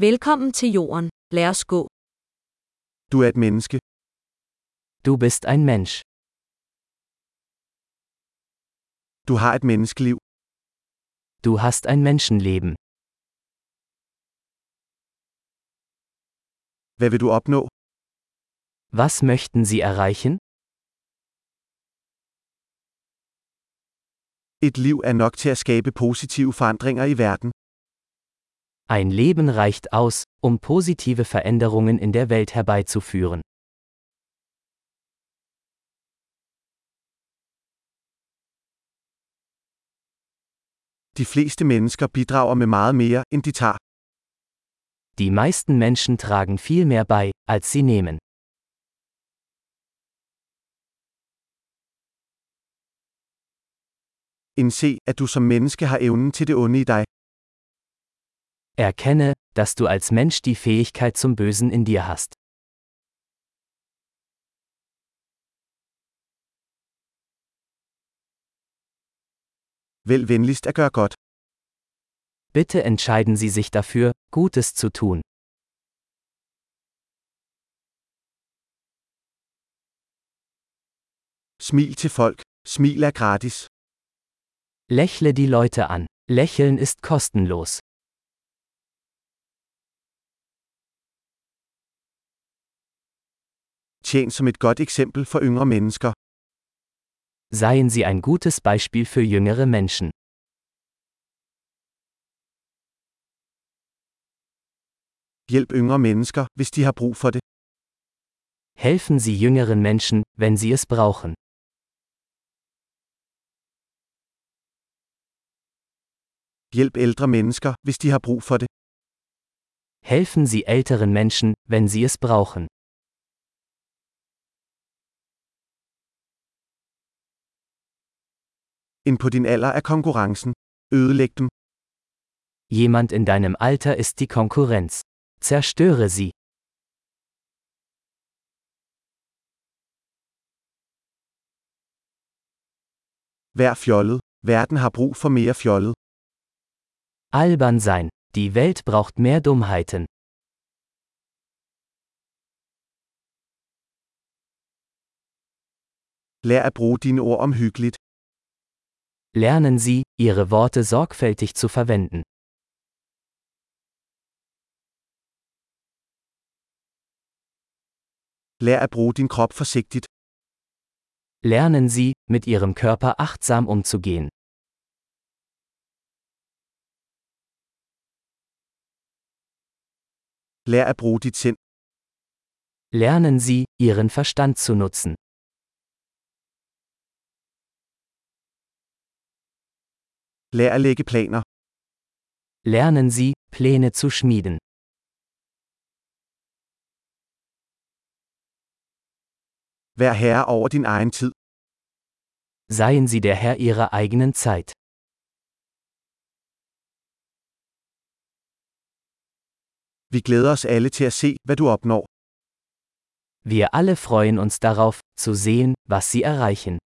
Velkommen til jorden. Lad os gå. Du er et menneske. Du bist ein Mensch. Du har et menneskeliv. Du hast ein Menschenleben. Hvad vil du opnå? Was möchten Sie erreichen? Et liv er nok til at skabe positive forandringer i verden. Ein Leben reicht aus, um positive Veränderungen in der Welt herbeizuführen. De fleste mennesker bidrager med meget mere, end de tager. Die meisten Menschen tragen viel mehr bei, als sie nehmen. Indse, at du som menneske har evnen til det onde i dig. Erkenne, dass du als Mensch die Fähigkeit zum Bösen in dir hast. Vælg venligst at gøre godt. Bitte entscheiden Sie sich dafür, Gutes zu tun. Smil til folk. Smil er gratis. Lächle die Leute an. Lächeln ist kostenlos. Tjen som et godt eksempel for yngre mennesker. Seien Sie ein gutes Beispiel für jüngere Menschen. Hjælp yngre mennesker, hvis de har brug for det. Helfen Sie jüngeren Menschen, wenn sie es brauchen. Hjælp ældre mennesker, hvis de har brug for det. Helfen Sie älteren Menschen, wenn sie es brauchen. En på din alder er konkurrencen. Ødelæg dem. Jemand in deinem Alter ist die Konkurrenz. Zerstöre sie. Vær fjollet. Verden har brug for mere fjollet. Albern sein. Die Welt braucht mehr Dummheiten. Lær at bruge dine ord omhyggeligt. Lernen Sie, Ihre Worte sorgfältig zu verwenden. Lær at bruge din krop forsigtigt. Lernen Sie, mit Ihrem Körper achtsam umzugehen. Lær at bruge dit sind. Lernen Sie, Ihren Verstand zu nutzen. Lær at lægge planer. Lernen Sie, Pläne zu schmieden. Vær herre over din egen tid. Seien Sie der Herr Ihrer eigenen Zeit. Vi glæder os alle til at se, hvad du opnår. Wir alle freuen uns darauf, zu sehen, was Sie erreichen.